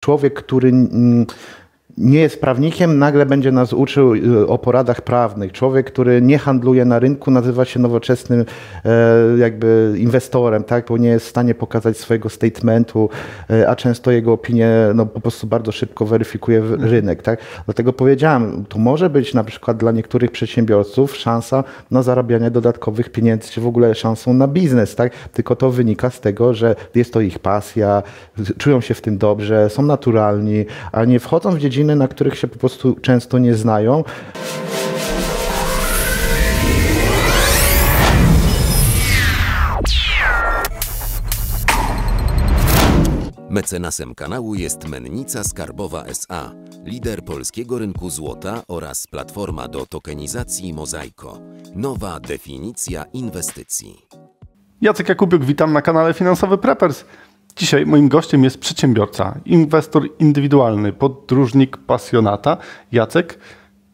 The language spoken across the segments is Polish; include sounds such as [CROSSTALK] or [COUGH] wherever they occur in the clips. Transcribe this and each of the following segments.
człowiek, który nie jest prawnikiem, nagle będzie nas uczył y, o poradach prawnych. Człowiek, który nie handluje na rynku, nazywa się nowoczesnym e, jakby inwestorem, tak? bo nie jest w stanie pokazać swojego statementu, e, a często jego opinie no, po prostu bardzo szybko weryfikuje rynek. Tak? Dlatego powiedziałem, to może być na przykład dla niektórych przedsiębiorców szansa na zarabianie dodatkowych pieniędzy, czy w ogóle szansą na biznes. Tak? Tylko to wynika z tego, że jest to ich pasja, czują się w tym dobrze, są naturalni, a nie wchodzą w dziedziny, na których się po prostu często nie znają. Mecenasem kanału jest Mennica Skarbowa SA, lider polskiego rynku złota oraz platforma do tokenizacji Mozaiko. Nowa definicja inwestycji. Jacek Jakubiuk, witam na kanale Finansowy Preppers. Dzisiaj moim gościem jest przedsiębiorca, inwestor indywidualny, podróżnik, pasjonata Jacek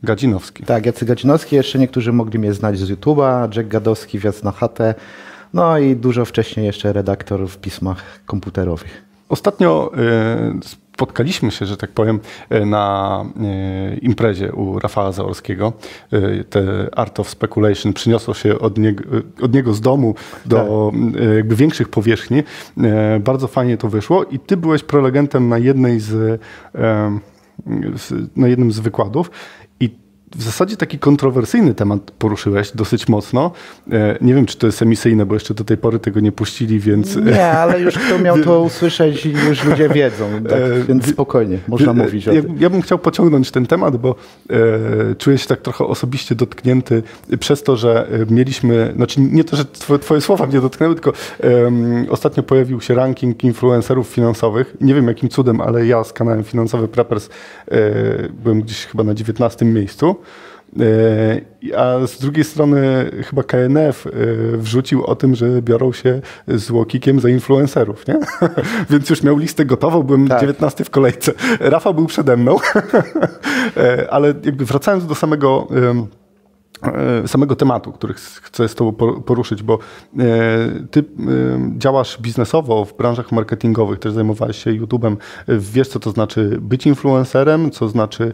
Gadzinowski. Tak, Jacek Gadzinowski. Jeszcze niektórzy mogli mnie znać z YouTube'a, Jack Gadowski, Wjazd na chatę. No i dużo wcześniej jeszcze redaktor w pismach komputerowych. Ostatnio y, spotkaliśmy się, że tak powiem, e, na e, imprezie u Rafała Zaorskiego. E, te Art of Speculation przyniosło się od niego, od niego z domu do tak. jakby większych powierzchni. Bardzo fajnie to wyszło i ty byłeś prelegentem na jednej z na jednym z wykładów w zasadzie taki kontrowersyjny temat poruszyłeś dosyć mocno. E, nie wiem, czy to jest emisyjne, bo jeszcze do tej pory tego nie puścili, więc... Nie, ale już kto miał to [LAUGHS] usłyszeć i już ludzie wiedzą, tak, e, więc spokojnie, można mówić o ja, tym. Ja bym chciał pociągnąć ten temat, bo e, czuję się tak trochę osobiście dotknięty przez to, że mieliśmy, znaczy nie to, że twoje, słowa mnie dotknęły, tylko ostatnio pojawił się ranking influencerów finansowych. Nie wiem jakim cudem, ale ja z kanałem Finansowy Preppers byłem gdzieś chyba na 19 miejscu. E, a z drugiej strony chyba KNF e, wrzucił o tym, że biorą się z Łokikiem za influencerów, nie? [LAUGHS] Więc już miał listę gotową, byłem tak. 19 w kolejce. [LAUGHS] Rafał był przede mną, [LAUGHS] e, ale jakby wracając do samego samego tematu, który chcę z Tobą poruszyć, bo e, Ty e, działasz biznesowo w branżach marketingowych, też zajmowałeś się YouTube'em, wiesz co to znaczy być influencerem, co znaczy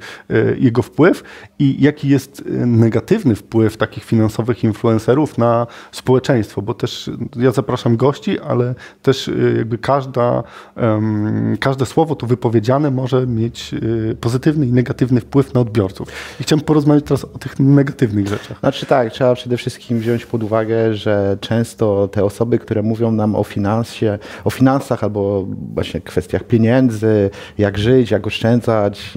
jego wpływ i jaki jest negatywny wpływ takich finansowych influencerów na społeczeństwo, bo też ja zapraszam gości, ale też jakby każda, każde słowo tu wypowiedziane może mieć pozytywny i negatywny wpływ na odbiorców. I chciałem porozmawiać teraz o tych negatywnych rzeczach. Znaczy tak, trzeba przede wszystkim wziąć pod uwagę, że często te osoby, które mówią nam o finansie, o finansach albo właśnie kwestiach pieniędzy, jak żyć, jak oszczędzać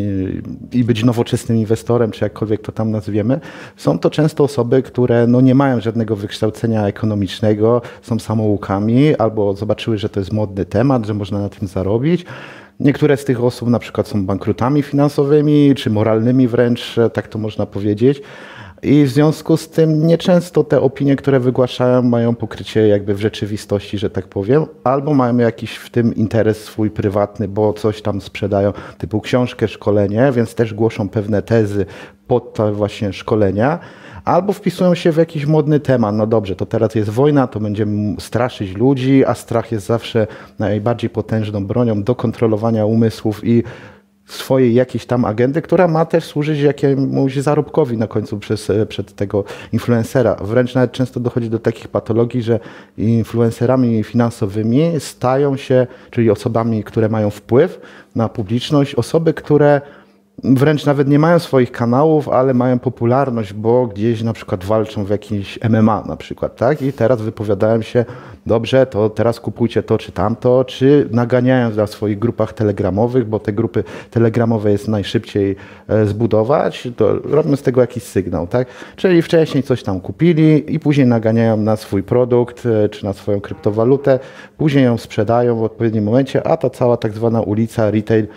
i być nowoczesnym inwestorem, czy jakkolwiek to tam nazwiemy, są to często osoby, które no nie mają żadnego wykształcenia ekonomicznego, są samoukami albo zobaczyły, że to jest modny temat, że można na tym zarobić. Niektóre z tych osób na przykład są bankrutami finansowymi, czy moralnymi wręcz, tak to można powiedzieć. I w związku z tym nieczęsto te opinie, które wygłaszają, mają pokrycie jakby w rzeczywistości, że tak powiem, albo mają jakiś w tym interes swój prywatny, bo coś tam sprzedają, typu książkę, szkolenie, więc też głoszą pewne tezy pod te właśnie szkolenia albo wpisują się w jakiś modny temat. No dobrze, to teraz jest wojna, to będziemy straszyć ludzi, a strach jest zawsze najbardziej potężną bronią do kontrolowania umysłów i swojej jakiejś tam agendy, która ma też służyć jakiemuś zarobkowi na końcu przez, e, przed tego influencera. Wręcz nawet często dochodzi do takich patologii, że influencerami finansowymi stają się, czyli osobami, które mają wpływ na publiczność, osoby, które wręcz nawet nie mają swoich kanałów, ale mają popularność, bo gdzieś na przykład walczą w jakimś MMA na przykład, tak? I teraz wypowiadałem się, dobrze, to teraz kupujcie to czy tamto, czy naganiają na swoich grupach telegramowych, bo te grupy telegramowe jest najszybciej e, zbudować, to robią z tego jakiś sygnał, tak? Czyli wcześniej coś tam kupili i później naganiają na swój produkt, e, czy na swoją kryptowalutę, później ją sprzedają w odpowiednim momencie, a ta cała tak zwana ulica retail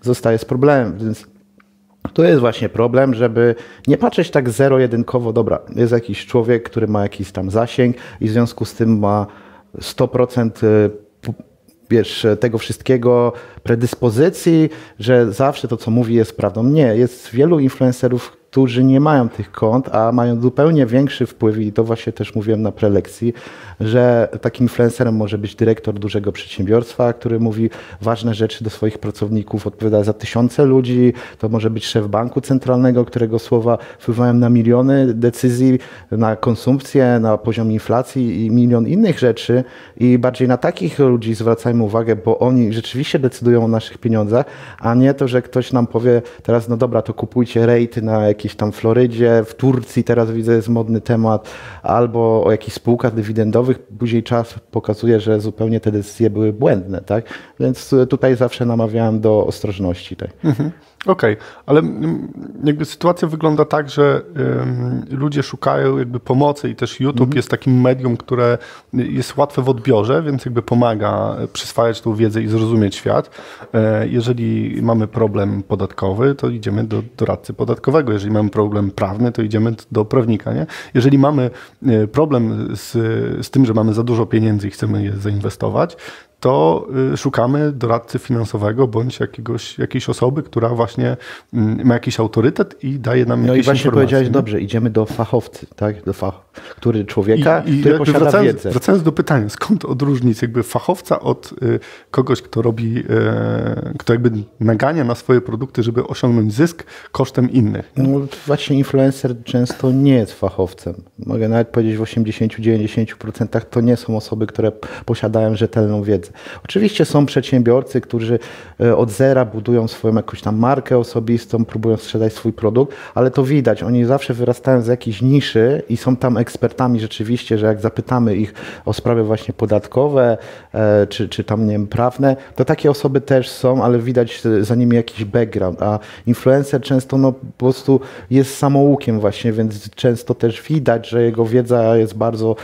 zostaje z problemem, więc to jest właśnie problem, żeby nie patrzeć tak zero-jedynkowo, dobra, jest jakiś człowiek, który ma jakiś tam zasięg i w związku z tym ma 100% y, wiesz, tego wszystkiego, predyspozycji, że zawsze to, co mówi, jest prawdą. Nie, jest wielu influencerów, którzy nie mają tych kont, a mają zupełnie większy wpływ i to właśnie też mówiłem na prelekcji, że takim influencerem może być dyrektor dużego przedsiębiorstwa, który mówi ważne rzeczy do swoich pracowników, odpowiada za tysiące ludzi, to może być szef banku centralnego, którego słowa wpływają na miliony decyzji, na konsumpcję, na poziom inflacji i milion innych rzeczy. I bardziej na takich ludzi zwracajmy uwagę, bo oni rzeczywiście decydują o naszych pieniądzach, a nie to, że ktoś nam powie teraz, no dobra, to kupujcie rejty na jakiejś tam Florydzie, w Turcji teraz widzę jest modny temat, albo o jakichś spółkach dywidendowych, później czas pokazuje, że zupełnie te decyzje były błędne, tak? Więc tutaj zawsze namawiałem do ostrożności. Tak? Mhm. Okej, okay, ale mm, jakby sytuacja wygląda tak, że ludzie szukają jakby pomocy i też YouTube mhm. jest takim medium, które jest łatwe w odbiorze, więc jakby pomaga przyswajać tą wiedzę i zrozumieć świat. E, jeżeli mamy problem podatkowy, to idziemy do doradcy podatkowego. Jeżeli mamy problem prawny, to idziemy do prawnika. Nie? Jeżeli mamy e, problem z, z tym, że mamy za dużo pieniędzy i chcemy je zainwestować, to y, szukamy doradcy finansowego bądź jakiegoś, jakiejś osoby, która właśnie mm, ma jakiś autorytet i daje nam no jakieś No i właśnie powiedziałeś nie? dobrze, idziemy do fachowcy, tak? do fach, który człowieka, I, i który posiada wracając, wiedzę. Wracając do pytania, skąd odróżnić jakby fachowca od y, kogoś, kto robi, y, kto jakby nagania na swoje produkty, żeby osiągnąć zysk kosztem innych? No właśnie influencer często nie jest fachowcem. Mogę nawet powiedzieć w 80-90% to nie są osoby, które posiadają rzetelną wiedzę. Oczywiście są przedsiębiorcy, którzy e, od zera budują swoją jakąś tam markę osobistą, próbują sprzedać swój produkt, ale to widać, oni zawsze wyrastają z jakiejś niszy i są tam ekspertami rzeczywiście, że jak zapytamy ich o sprawy właśnie podatkowe, e, czy, czy tam nie wiem, prawne, to takie osoby też są, ale widać za nimi jakiś background, a influencer często no, po prostu jest samoukiem właśnie, więc często też widać, że jego wiedza jest bardzo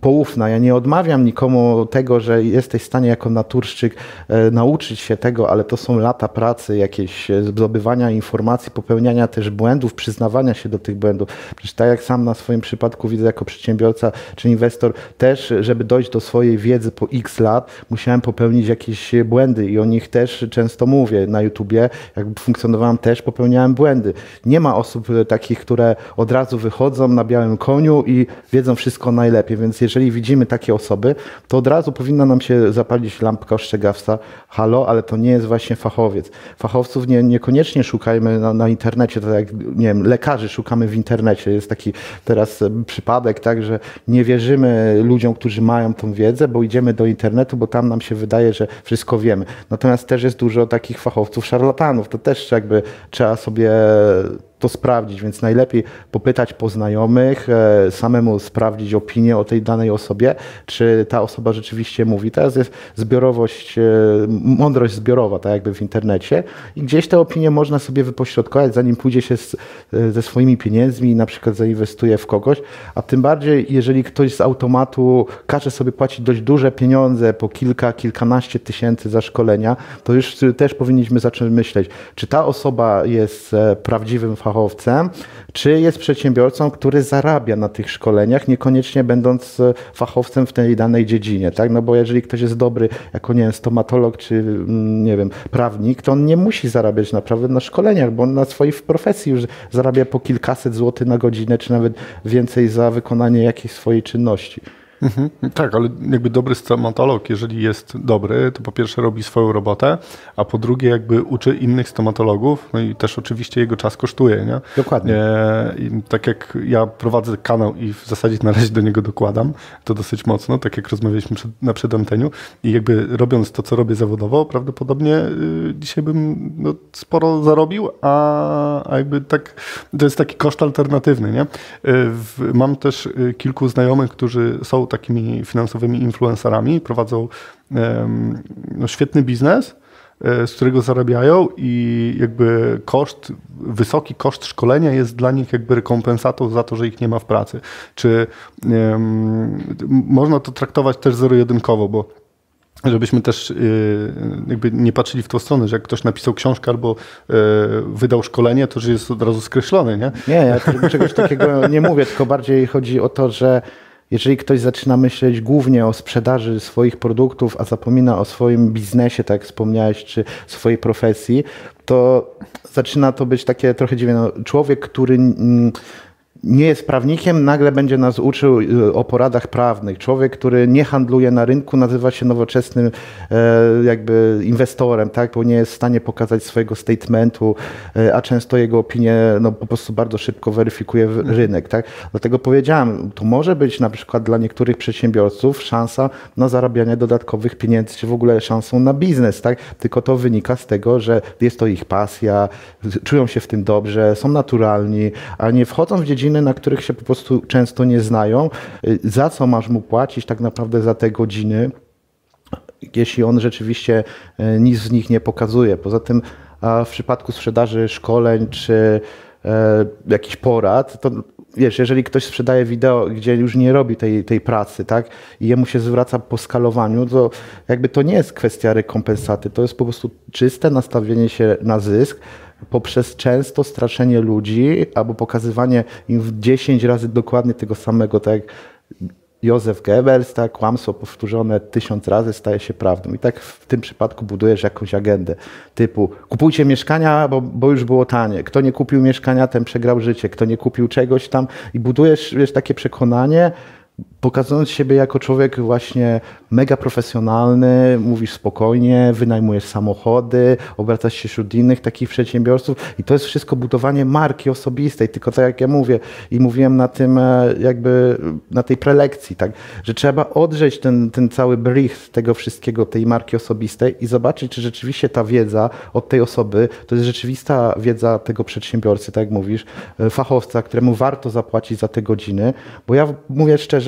poufna. Ja nie odmawiam nikomu tego, że jesteś w stanie jako naturszczyk e, nauczyć się tego, ale to są lata pracy, jakieś e, zdobywania informacji, popełniania też błędów, przyznawania się do tych błędów. Przecież tak jak sam na swoim przypadku widzę jako przedsiębiorca czy inwestor, też żeby dojść do swojej wiedzy po x lat, musiałem popełnić jakieś błędy i o nich też często mówię na YouTubie. Jak funkcjonowałem też, popełniałem błędy. Nie ma osób takich, które od razu wychodzą na białym koniu i wiedzą wszystko najlepiej, więc jeżeli widzimy takie osoby, to od razu powinna nam się zapalić lampka ostrzegawca, halo, ale to nie jest właśnie fachowiec. Fachowców nie, niekoniecznie szukajmy na, na internecie, tak jak, nie wiem, lekarzy szukamy w internecie. Jest taki teraz przypadek, tak, że nie wierzymy ludziom, którzy mają tą wiedzę, bo idziemy do internetu, bo tam nam się wydaje, że wszystko wiemy. Natomiast też jest dużo takich fachowców, szarlatanów. To też jakby trzeba sobie to sprawdzić, więc najlepiej popytać poznajomych, e, samemu sprawdzić opinię o tej danej osobie, czy ta osoba rzeczywiście mówi. Teraz jest zbiorowość, e, mądrość zbiorowa, tak jakby w internecie i gdzieś te opinie można sobie wypośrodkować, zanim pójdzie się z, e, ze swoimi pieniędzmi i na przykład zainwestuje w kogoś, a tym bardziej, jeżeli ktoś z automatu każe sobie płacić dość duże pieniądze, po kilka, kilkanaście tysięcy za szkolenia, to już też powinniśmy zacząć myśleć, czy ta osoba jest prawdziwym fachowcem, czy jest przedsiębiorcą, który zarabia na tych szkoleniach, niekoniecznie będąc e, fachowcem w tej danej dziedzinie, tak? No bo jeżeli ktoś jest dobry jako, nie wiem, stomatolog czy, mm, nie wiem, prawnik, to on nie musi zarabiać naprawdę na szkoleniach, bo on na swojej profesji już zarabia po kilkaset złotych na godzinę, czy nawet więcej za wykonanie jakiejś swojej czynności. Mhm. Tak, ale jakby dobry stomatolog, jeżeli jest dobry, to po pierwsze robi swoją robotę, a po drugie jakby uczy innych stomatologów, no i też oczywiście jego czas kosztuje, nie? Dokładnie. E, tak jak ja prowadzę kanał i w zasadzie na razie do niego dokładam, to dosyć mocno, tak jak rozmawialiśmy przed, na przedanteniu i jakby robiąc to, co robię zawodowo, prawdopodobnie y, dzisiaj bym no, sporo zarobił, a, a jakby tak, to jest taki koszt alternatywny, nie? E, w, mam też y, kilku znajomych, którzy są takimi finansowymi influencerami, prowadzą no, świetny biznes, e, z którego zarabiają i jakby koszt, wysoki koszt szkolenia jest dla nich jakby rekompensatą za to, że ich nie ma w pracy. Czy um, można to traktować też zero-jedynkowo, bo żebyśmy też y, jakby nie patrzyli w tą stronę, że jak ktoś napisał książkę albo y, wydał szkolenie, to że jest od razu skreślony, nie? Nie, ja czegoś takiego nie mówię, tylko bardziej chodzi o to, że jeżeli ktoś zaczyna myśleć głównie o sprzedaży swoich produktów, a zapomina o swoim biznesie, tak jak wspomniałeś, czy swojej profesji, to zaczyna to być takie trochę dziwne. No, człowiek, który mm, nie jest prawnikiem, nagle będzie nas uczył y, o poradach prawnych. Człowiek, który nie handluje na rynku, nazywa się nowoczesnym e, jakby inwestorem, tak? bo nie jest w stanie pokazać swojego statementu, e, a często jego opinie no, po prostu bardzo szybko weryfikuje mhm. rynek. Tak? Dlatego powiedziałem, to może być na przykład dla niektórych przedsiębiorców szansa na zarabianie dodatkowych pieniędzy, czy w ogóle szansą na biznes, tak? tylko to wynika z tego, że jest to ich pasja, czują się w tym dobrze, są naturalni, a nie wchodzą w dziedzinę godziny, na których się po prostu często nie znają. Y, za co masz mu płacić tak naprawdę za te godziny, jeśli on rzeczywiście y, nic z nich nie pokazuje. Poza tym w przypadku sprzedaży szkoleń czy e, jakichś porad, to wiesz, jeżeli ktoś sprzedaje wideo, gdzie już nie robi tej, tej pracy, tak, i jemu się zwraca po skalowaniu, to jakby to nie jest kwestia rekompensaty, to jest po prostu czyste nastawienie się na zysk, poprzez często straszenie ludzi albo pokazywanie im w 10 razy dokładnie tego samego, tak Józef Goebbels, tak, kłamstwo powtórzone tysiąc razy staje się prawdą. I tak w tym przypadku budujesz jakąś agendę typu kupujcie mieszkania, bo, bo już było tanie. Kto nie kupił mieszkania, ten przegrał życie. Kto nie kupił czegoś tam i budujesz wiesz, takie przekonanie, pokazując siebie jako człowiek właśnie mega profesjonalny, mówisz spokojnie, wynajmujesz samochody, obracasz się wśród innych takich przedsiębiorców i to jest wszystko budowanie marki osobistej, tylko tak jak ja mówię i mówiłem na tym e, jakby na tej prelekcji, tak, że trzeba odrzeć ten, ten cały brief tego wszystkiego, tej marki osobistej i zobaczyć, czy rzeczywiście ta wiedza od tej osoby to jest rzeczywista wiedza tego przedsiębiorcy, tak jak mówisz, e, fachowca, któremu warto zapłacić za te godziny, bo ja mówię szczerze,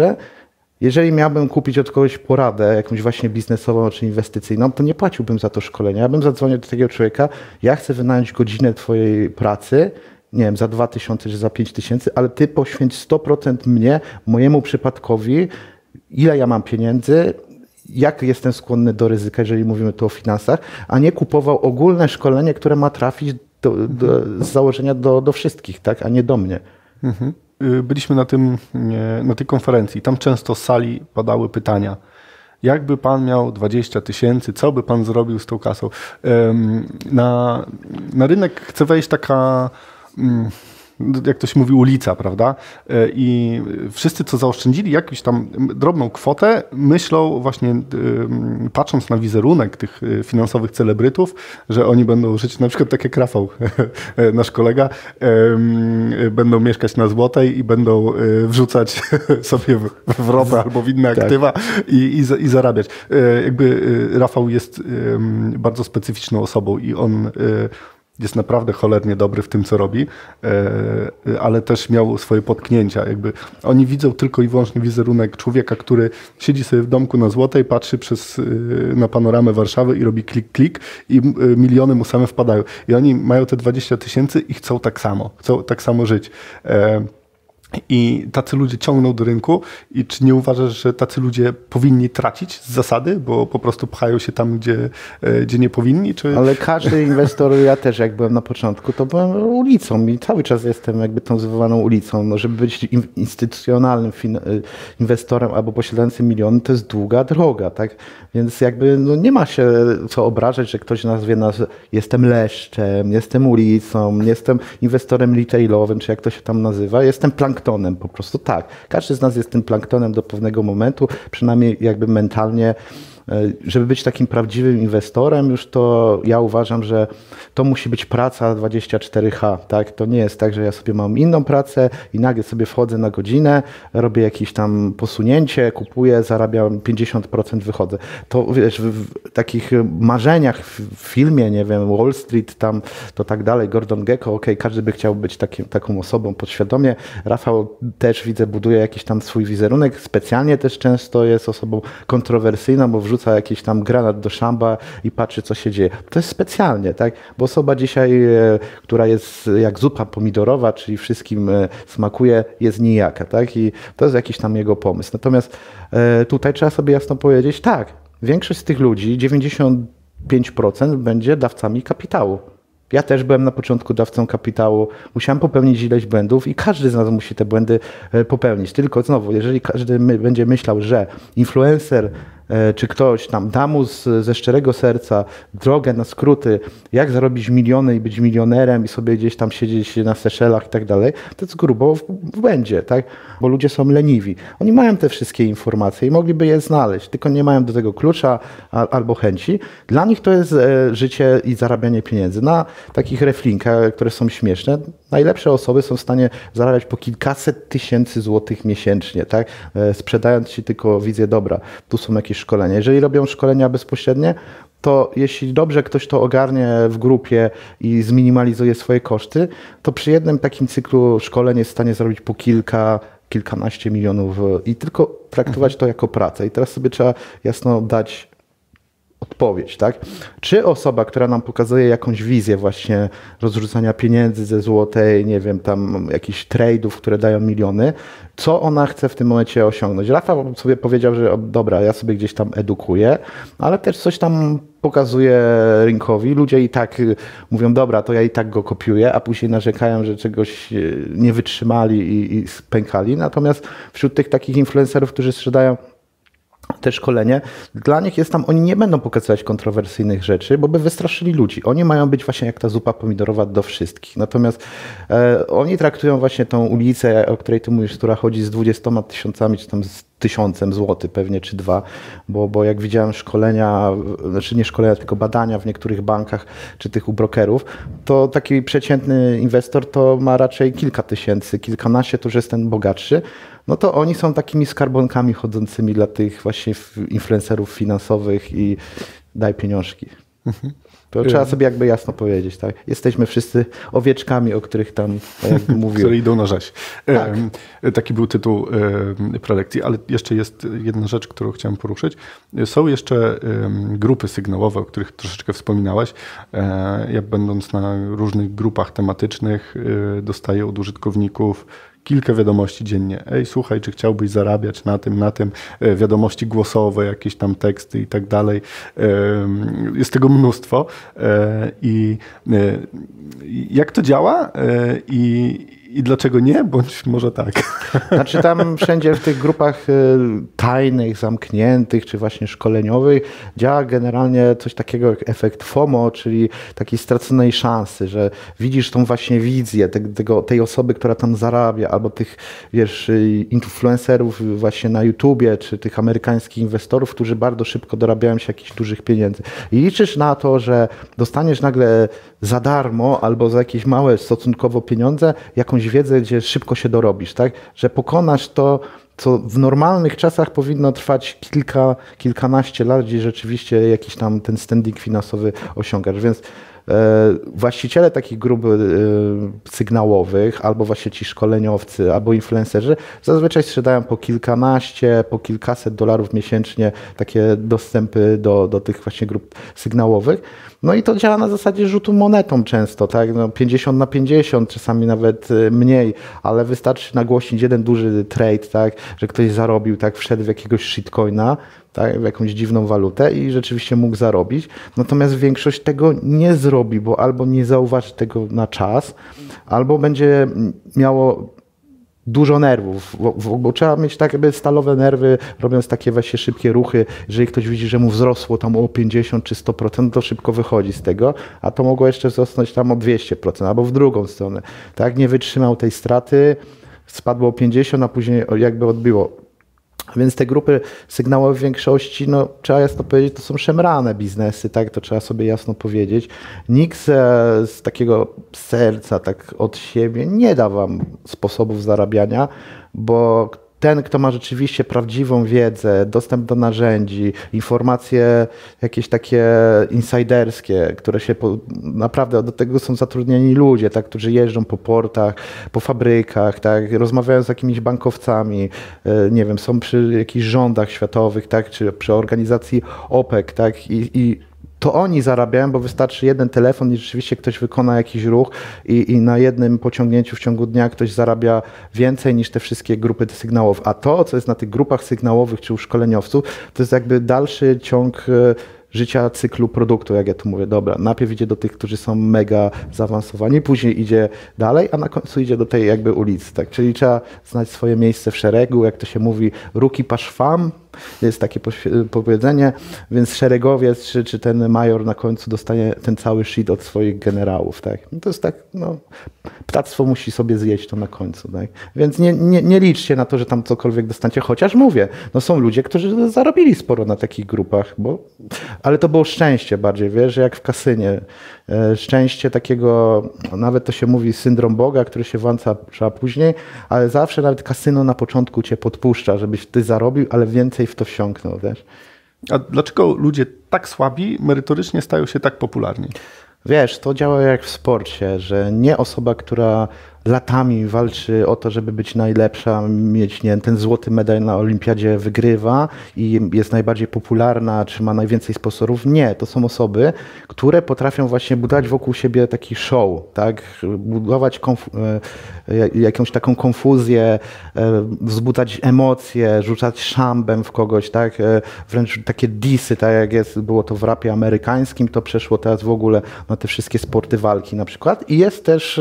jeżeli miałbym kupić od kogoś poradę, jakąś właśnie biznesową czy inwestycyjną, to nie płaciłbym za to szkolenie. Ja bym zadzwonił do takiego człowieka, ja chcę wynająć godzinę twojej pracy, nie wiem, za 2000 czy za 5000, ale ty poświęć 100% mnie, mojemu przypadkowi, ile ja mam pieniędzy, jak jestem skłonny do ryzyka, jeżeli mówimy tu o finansach, a nie kupował ogólne szkolenie, które ma trafić do, do, z założenia do, do wszystkich, tak, a nie do mnie. Mhm. Y, byliśmy na, tym, na tej konferencji. Tam często z sali padały pytania. Jakby pan miał 20 tysięcy, co by pan zrobił z tą kasą? Na, na rynek chce wejść taka mm, jak to się mówi, ulica, prawda? E, I wszyscy, co zaoszczędzili jakąś tam drobną kwotę, myślą właśnie, patrząc na wizerunek tych e, finansowych celebrytów, że oni będą żyć na przykład tak jak Rafał, [LAUGHS] nasz kolega, będą mieszkać na Złotej i będą e, wrzucać [LAUGHS] sobie w ropę albo w inne tak. aktywa i, i, i zarabiać. Jakby Rafał jest bardzo specyficzną osobą i on jest naprawdę cholernie dobry w tym, co robi, e, ale też miał swoje potknięcia. Jakby oni widzą tylko i wyłącznie wizerunek człowieka, który siedzi sobie w domku na Złotej, patrzy przez, e, na panoramę Warszawy i robi klik, klik i e, miliony mu same wpadają. I oni mają te 20 tysięcy i chcą tak samo, chcą tak samo żyć. I tacy ludzie ciągną do rynku i czy nie uważasz, że tacy ludzie powinni tracić z zasady, bo po prostu pchają się tam, gdzie, e, gdzie nie powinni? Czy... Ale każdy inwestor, ja też jak byłem na początku, to byłem ulicą i cały czas jestem jakby tą zwywaną ulicą. No, żeby być instytucjonalnym e, inwestorem albo posiadającym miliony, to jest długa droga, tak? Więc jakby no, nie ma się co obrażać, że ktoś nazwie nas jestem leszczem, jestem ulicą, jestem inwestorem retailowym, czy jak to się tam nazywa, jestem plank planktonem po prostu, tak. Każdy z nas jest tym planktonem do pewnego momentu, przynajmniej jakby mentalnie żeby być takim prawdziwym inwestorem, już to ja uważam, że to musi być praca 24H. Tak? To nie jest tak, że ja sobie mam inną pracę i nagle sobie wchodzę na godzinę, robię jakieś tam posunięcie, kupuję, zarabiam 50%, wychodzę. To wiesz, w takich marzeniach w filmie, nie wiem, Wall Street, tam to tak dalej, Gordon Gecko, ok, każdy by chciał być takim, taką osobą podświadomie. Rafał też widzę, buduje jakiś tam swój wizerunek, specjalnie też często jest osobą kontrowersyjną, bo wrzuca wrzuca jakiś tam granat do szamba i patrzy, co się dzieje. To jest specjalnie, tak? Bo osoba dzisiaj, e, która jest jak zupa pomidorowa, czyli wszystkim e, smakuje, jest nijaka, tak? I to jest jakiś tam jego pomysł. Natomiast e, tutaj trzeba sobie jasno powiedzieć, tak, większość z tych ludzi, 95% będzie dawcami kapitału. Ja też byłem na początku dawcą kapitału, musiałem popełnić ileś błędów i każdy z nas musi te błędy popełnić. Tylko znowu, jeżeli każdy będzie myślał, że influencer czy ktoś tam da mu z, ze szczerego serca drogę na skróty, jak zarobić miliony i być milionerem i sobie gdzieś tam siedzieć na Seszelach i tak dalej, to jest grubo w, w błędzie, tak? Bo ludzie są leniwi. Oni mają te wszystkie informacje i mogliby je znaleźć, tylko nie mają do tego klucza a, albo chęci. Dla nich to jest e, życie i zarabianie pieniędzy. Na takich reflinkach, które są śmieszne, najlepsze osoby są w stanie zarabiać po kilkaset tysięcy złotych miesięcznie, tak? E, sprzedając ci tylko wizję dobra. Tu są jakieś szkolenia. Jeżeli robią szkolenia bezpośrednie, to jeśli dobrze ktoś to ogarnie w grupie i zminimalizuje swoje koszty, to przy jednym takim cyklu szkoleń jest w stanie zrobić po kilka, kilkanaście milionów i tylko traktować to jako pracę. I teraz sobie trzeba jasno dać odpowiedź, tak? Czy osoba, która nam pokazuje jakąś wizję właśnie rozrzucania pieniędzy ze złotej, nie wiem, tam jakichś trade'ów, które dają miliony, co ona chce w tym momencie osiągnąć? Rafa sobie powiedział, że dobra, ja sobie gdzieś tam edukuję, ale też coś tam pokazuje rynkowi. Ludzie i tak y, mówią, dobra, to ja i tak go kopiuję, a później narzekają, że czegoś y, nie wytrzymali i, i spękali. Natomiast wśród tych takich influencerów, którzy sprzedają te szkolenie, dla nich jest tam, oni nie będą pokazywać kontrowersyjnych rzeczy, bo by wystraszyli ludzi. Oni mają być właśnie jak ta zupa pomidorowa do wszystkich. Natomiast e, oni traktują właśnie tą ulicę, o której ty mówisz, która chodzi z 20 tysiącami, czy tam z tysiącem złotych pewnie, czy dwa, bo, bo jak widziałem szkolenia, znaczy nie szkolenia, tylko badania w niektórych bankach, czy tych u brokerów, to taki przeciętny inwestor to ma raczej kilka tysięcy, kilkanaście, to już jest ten bogatszy, no to oni są takimi skarbonkami chodzącymi dla tych właśnie influencerów finansowych i daj pieniążki. Mhm. To trzeba sobie jakby jasno powiedzieć, tak? Jesteśmy wszyscy owieczkami, o których tam jakby [LAUGHS] mówiłem. Które idą na rzeź. Tak. Taki był tytuł prelekcji, ale jeszcze jest jedna rzecz, którą chciałem poruszyć. Są jeszcze grupy sygnałowe, o których troszeczkę wspominałeś. E, ja będąc na różnych grupach tematycznych e, dostaję od użytkowników kilka wiadomości dziennie. Ej, słuchaj, czy chciałbyś zarabiać na tym, na tym, e, wiadomości głosowe, jakieś tam teksty i tak dalej. Jest tego mnóstwo. E, I e, jak to działa? I i dlaczego nie, bądź może tak? [LAUGHS] Znaczy tam wszędzie w tych grupach y, tajnych, zamkniętych, czy właśnie szkoleniowych działa generalnie coś takiego jak efekt FOMO, czyli takiej straconej szansy, że widzisz tą właśnie wizję tego, tej osoby, która tam zarabia, albo tych, wiesz, y, influencerów właśnie na YouTubie, czy tych amerykańskich inwestorów, którzy bardzo szybko dorabiają się jakichś dużych pieniędzy. I liczysz na to, że dostaniesz nagle za darmo albo za jakieś małe stosunkowo pieniądze jakąś wiedzę, gdzie szybko się dorobisz, tak? Że pokonasz to, co w normalnych czasach powinno trwać kilka, kilkanaście lat, gdzie rzeczywiście jakiś tam ten standing finansowy osiągasz. Więc e, właściciele takich grup e, sygnałowych, albo właśnie ci szkoleniowcy, albo influencerzy, zazwyczaj sprzedają po kilkanaście, po kilkaset dolarów miesięcznie takie dostępy do, do tych właśnie grup sygnałowych. No i to działa na zasadzie rzutu monetą często, tak? No 50 na 50, czasami nawet y, mniej, ale wystarczy nagłośnić jeden duży trade, tak? Że ktoś zarobił, tak? Wszedł w jakiegoś shitcoina, tak? w jakąś dziwną walutę i rzeczywiście mógł zarobić. Natomiast większość tego nie zrobi, bo albo nie zauważy tego na czas, albo będzie miało dużo nerwów, bo, bo, trzeba mieć tak jakby stalowe nerwy, robiąc takie właśnie szybkie ruchy. Jeżeli ktoś widzi, że mu wzrosło tam o 50 czy 100%, to szybko wychodzi z tego, a to mogło jeszcze wzrosnąć tam o 200%, albo w drugą stronę. Tak, nie wytrzymał tej straty, spadło o 50, a później jakby odbiło więc te grupy sygnałowe w większości, no, trzeba jasno powiedzieć, to są szemrane biznesy, tak? To trzeba sobie jasno powiedzieć. Nikt z, z takiego serca, tak od siebie nie da wam sposobów zarabiania, bo ten, kto ma rzeczywiście prawdziwą wiedzę, dostęp do narzędzi, informacje jakieś takie insiderskie, które się po, naprawdę do tego są zatrudnieni ludzie, tak, którzy jeżdżą po portach, po fabrykach, tak, rozmawiają z jakimiś bankowcami, e, nie wiem, są przy jakichś rządach światowych, tak, czy przy organizacji OPEC, tak, i, i to oni zarabiają, bo wystarczy jeden telefon i rzeczywiście ktoś wykona jakiś ruch i, i, na jednym pociągnięciu w ciągu dnia ktoś zarabia więcej niż te wszystkie grupy sygnałów. A to, co jest na tych grupach sygnałowych czy u szkoleniowców, to jest jakby dalszy ciąg e, życia cyklu produktu, jak ja tu mówię. Dobra, najpierw idzie do tych, którzy są mega zaawansowani, później idzie dalej, a na końcu idzie do tej jakby ulicy, tak? Czyli trzeba znać swoje miejsce w szeregu, jak to się mówi, ruki pasz fam, jest takie powiedzenie, więc szeregowiec czy, czy ten major na końcu dostanie ten cały shit od swoich generałów, tak? No to jest tak, no, ptactwo musi sobie zjeść to na końcu, tak? Więc nie, nie, nie liczcie na to, że tam cokolwiek dostacie, chociaż mówię, no są ludzie, którzy zarobili sporo na takich grupach, bo, ale to było szczęście bardziej, wiesz, jak w kasynie. E, szczęście takiego, nawet to się mówi syndrom Boga, który się włącza później, ale zawsze nawet kasyno na początku cię podpuszcza, żebyś ty zarobił, ale więcej w to wsiąknął, wiesz. A dlaczego ludzie tak słabi merytorycznie stają się tak popularni? Wiesz, to działa jak w sporcie, że nie osoba, która latami walczy o to, żeby być najlepsza, mieć nie, ten złoty medal na olimpiadzie wygrywa i jest najbardziej popularna, czy ma najwięcej sponsorów. Nie, to są osoby, które potrafią właśnie budować wokół siebie taki show, tak? budować e, jakąś taką konfuzję, e, wzbudzać emocje, rzucać szambem w kogoś, tak? E, wręcz takie disy, tak jak jest, było to w rapie amerykańskim, to przeszło teraz w ogóle na te wszystkie sporty walki na przykład. I jest też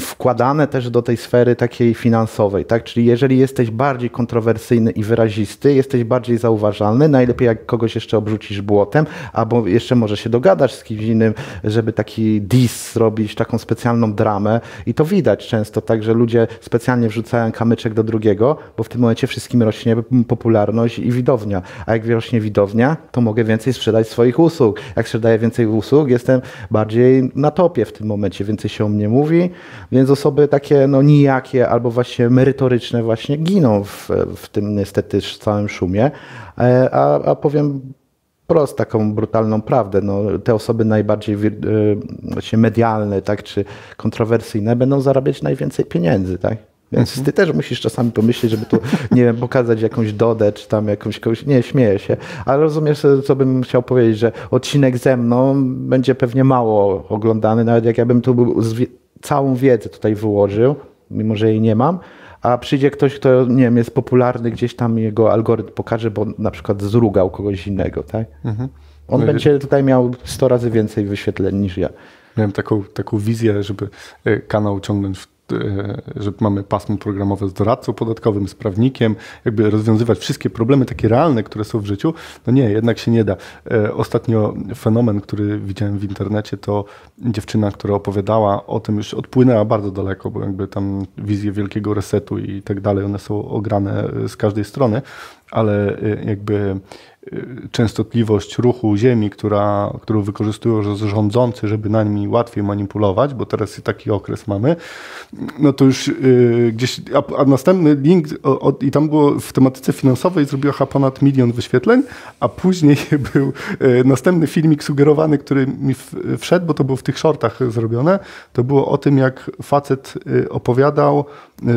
wkładane też do tej sfery takiej finansowej, tak? Czyli jeżeli jesteś bardziej kontrowersyjny i wyrazisty, jesteś bardziej zauważalny, najlepiej jak kogoś jeszcze obrzucisz błotem, albo jeszcze może się dogadasz z kimś innym, żeby taki dis zrobić, taką specjalną dramę i to widać często tak, że ludzie specjalnie wrzucają kamyczek do drugiego, bo w tym momencie wszystkim rośnie popularność i widownia, a jak rośnie widownia, to mogę więcej sprzedać swoich usług. Jak sprzedaję więcej usług, jestem bardziej na topie w tym momencie, więcej się o mnie mówi, mówi, więc osoby takie no nijakie albo właśnie merytoryczne właśnie giną w, w tym niestety całym szumie, e, a, a powiem prost taką brutalną prawdę. No, te osoby najbardziej właśnie medialne, tak, czy kontrowersyjne będą zarabiać najwięcej pieniędzy, tak? Więc mhm. ty też musisz czasami pomyśleć, żeby tu, nie wiem, pokazać jakąś dodę, czy tam jakąś kogoś, nie, śmieję się, ale rozumiesz, co bym chciał powiedzieć, że odcinek ze mną będzie pewnie mało oglądany, nawet jak ja bym tu był całą wiedzę tutaj wyłożył, mimo że jej nie mam, a przyjdzie ktoś, kto nie wiem, jest popularny, gdzieś tam jego algorytm pokaże, bo na przykład zrugał kogoś innego, tak? Mhm. On no będzie tutaj miał 100 razy więcej wyświetleń niż ja. Miałem taką, taką wizję, żeby e, kanał ciągnąć w że mamy pasmo programowe z doradcą podatkowym, z prawnikiem, jakby rozwiązywać wszystkie problemy takie realne, które są w życiu. No nie, jednak się nie da. E, ostatnio fenomen, który widziałem w internecie, to dziewczyna, która opowiadała o tym, już odpłynęła bardzo daleko, bo jakby tam wizje wielkiego resetu i tak dalej, one są ograne z każdej strony, ale e, jakby częstotliwość ruchu Ziemi, która, którą wykorzystują rządzący, żeby na nimi łatwiej manipulować, bo teraz taki okres mamy, no to już yy, gdzieś, a, a, następny link o, o, i tam było w tematyce finansowej zrobiła chyba ponad milion wyświetleń, a później [LAUGHS] był yy, następny filmik sugerowany, który mi wszedł, bo to było w tych shortach zrobione, to było o tym, jak facet opowiadał, y,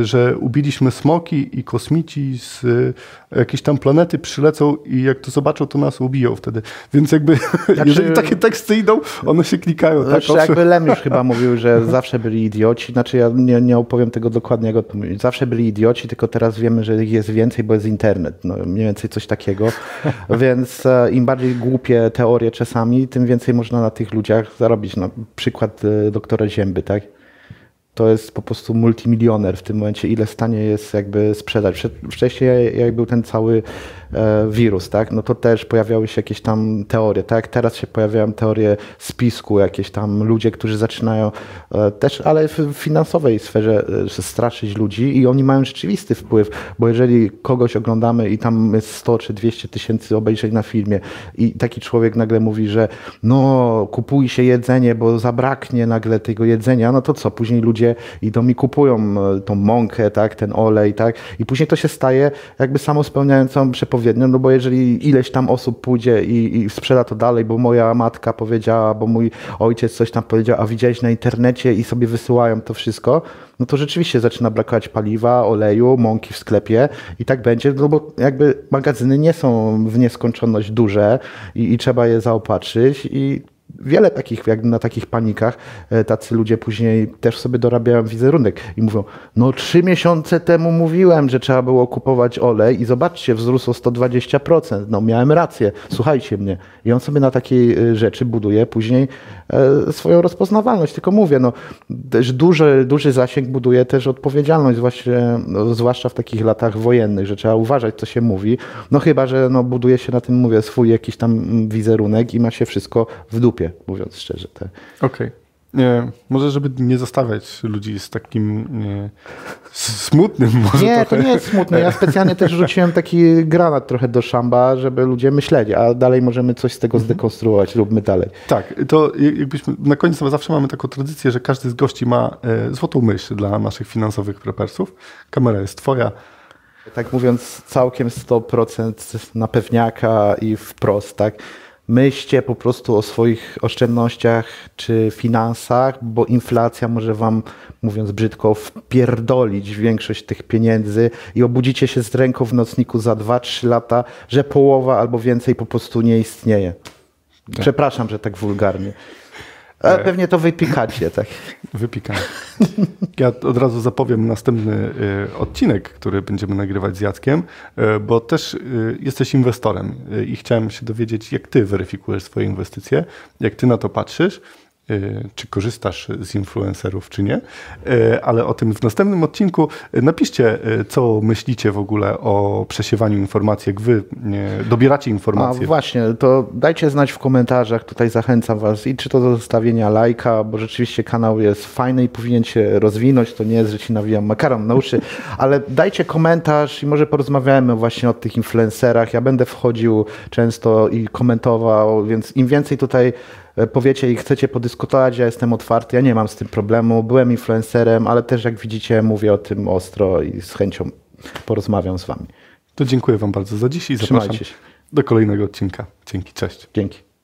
że ubiliśmy smoki i kosmici z y, jakiejś tam planety przylecą i jak to zobaczą, to nas ubiją wtedy. Więc jakby, [LAUGHS] znaczy, jeżeli takie teksty idą, one się klikają. Tak? Znaczy, tak? jakby Lem już chyba [LAUGHS] mówił, że zawsze byli idioci. Znaczy ja nie, nie opowiem tego dokładnie, jak to Zawsze byli idioci, tylko teraz wiemy, że ich jest więcej, bo jest internet. No, mniej więcej coś takiego. [LAUGHS] Więc e, im bardziej głupie teorie czasami, tym więcej można na tych ludziach zarobić. No, przykład e, doktora Zięby, tak? To jest po prostu multimilioner w tym momencie, ile stanie jest jakby sprzedać. Wcześniej jak był ten cały E, wirus, tak? No to też pojawiały się jakieś tam teorie, tak? Teraz się pojawiają teorie spisku, jakieś tam ludzie, którzy zaczynają e, też, ale w finansowej sferze e, straszyć ludzi i oni mają rzeczywisty wpływ, bo jeżeli kogoś oglądamy i tam jest 100 czy 200 tysięcy obejrzeń na filmie i taki człowiek nagle mówi, że no kupuj się jedzenie, bo zabraknie nagle tego jedzenia, no to co? Później ludzie idą i kupują tą mąkę, tak? Ten olej, tak? I później to się staje jakby samospełniającą przepowiednią no bo jeżeli ileś tam osób pójdzie i, i, sprzeda to dalej, bo moja matka powiedziała, bo mój ojciec coś tam powiedział, a widziałeś na internecie i sobie wysyłają to wszystko, no to rzeczywiście zaczyna brakować paliwa, oleju, mąki w sklepie i tak będzie, no bo jakby magazyny nie są w nieskończoność duże i, i trzeba je zaopatrzyć i wiele takich, jak na takich panikach, e, tacy ludzie później też sobie dorabiają wizerunek i mówią, no trzy miesiące temu mówiłem, że trzeba było kupować olej i zobaczcie, wzrósł o 120%, no miałem rację, słuchajcie mnie. I on sobie na takiej e, rzeczy buduje później e, swoją rozpoznawalność. Tylko mówię, no też duży, duży zasięg buduje też odpowiedzialność, właśnie, no, zwłaszcza w takich latach wojennych, że trzeba uważać, co się mówi. No chyba, że no, buduje się na tym, mówię, swój jakiś tam wizerunek i ma się wszystko w dupie, mówiąc szczerze. Tak. Okej. Nie, może żeby nie zostawiać ludzi z takim nie, smutnym może Nie, to trochę. nie jest smutne. Ja specjalnie też rzuciłem taki granat trochę do szamba, żeby ludzie myśleli, a dalej możemy coś z tego zdekonstruować. Róbmy dalej. Tak, to jakbyśmy na koniec zawsze mamy taką tradycję, że każdy z gości ma e, złotą myśl dla naszych finansowych prepersów. Kamera jest twoja. Tak mówiąc całkiem 100% na pewniaka i wprost, tak? Myślcie po prostu o swoich oszczędnościach czy finansach, bo inflacja może wam, mówiąc brzydko, wpierdolić większość tych pieniędzy i obudzicie się z ręką w nocniku za 2-3 lata, że połowa albo więcej po prostu nie istnieje. Przepraszam, że tak wulgarnie. Ale pewnie to wypikacie, tak? Wypikamy. [LAUGHS] Ja od razu zapowiem następny y, odcinek, który będziemy nagrywać z Jackiem, y, bo też y, jesteś inwestorem i chciałem się dowiedzieć, jak ty weryfikujesz swoje inwestycje, jak ty na to patrzysz, czy korzystasz z influencerów, czy nie, Y, ale o tym w następnym odcinku. Y, Napiszcie, y, co myślicie w ogóle o przesiewaniu informacji, jak wy y, dobieracie A informacje. właśnie, to dajcie znać w komentarzach, tutaj zachęcam Was i czy to do zostawienia lajka, bo rzeczywiście kanał jest fajny i powinien się rozwinąć, to nie jest, że Ci nawijam makaron na uszy, [LAUGHS] ale dajcie komentarz i może porozmawiamy właśnie o tych influencerach. Ja będę wchodził często i komentował, więc im więcej tutaj powiecie i chcecie podyskutować, ja jestem otwarty, ja nie mam z tym problemu, byłem influencerem, ale też jak widzicie mówię o tym ostro i z chęcią porozmawiam z Wami. To dziękuję wam bardzo za dziś i zapraszam się. do kolejnego odcinka. Dzięki, cześć. Dzięki.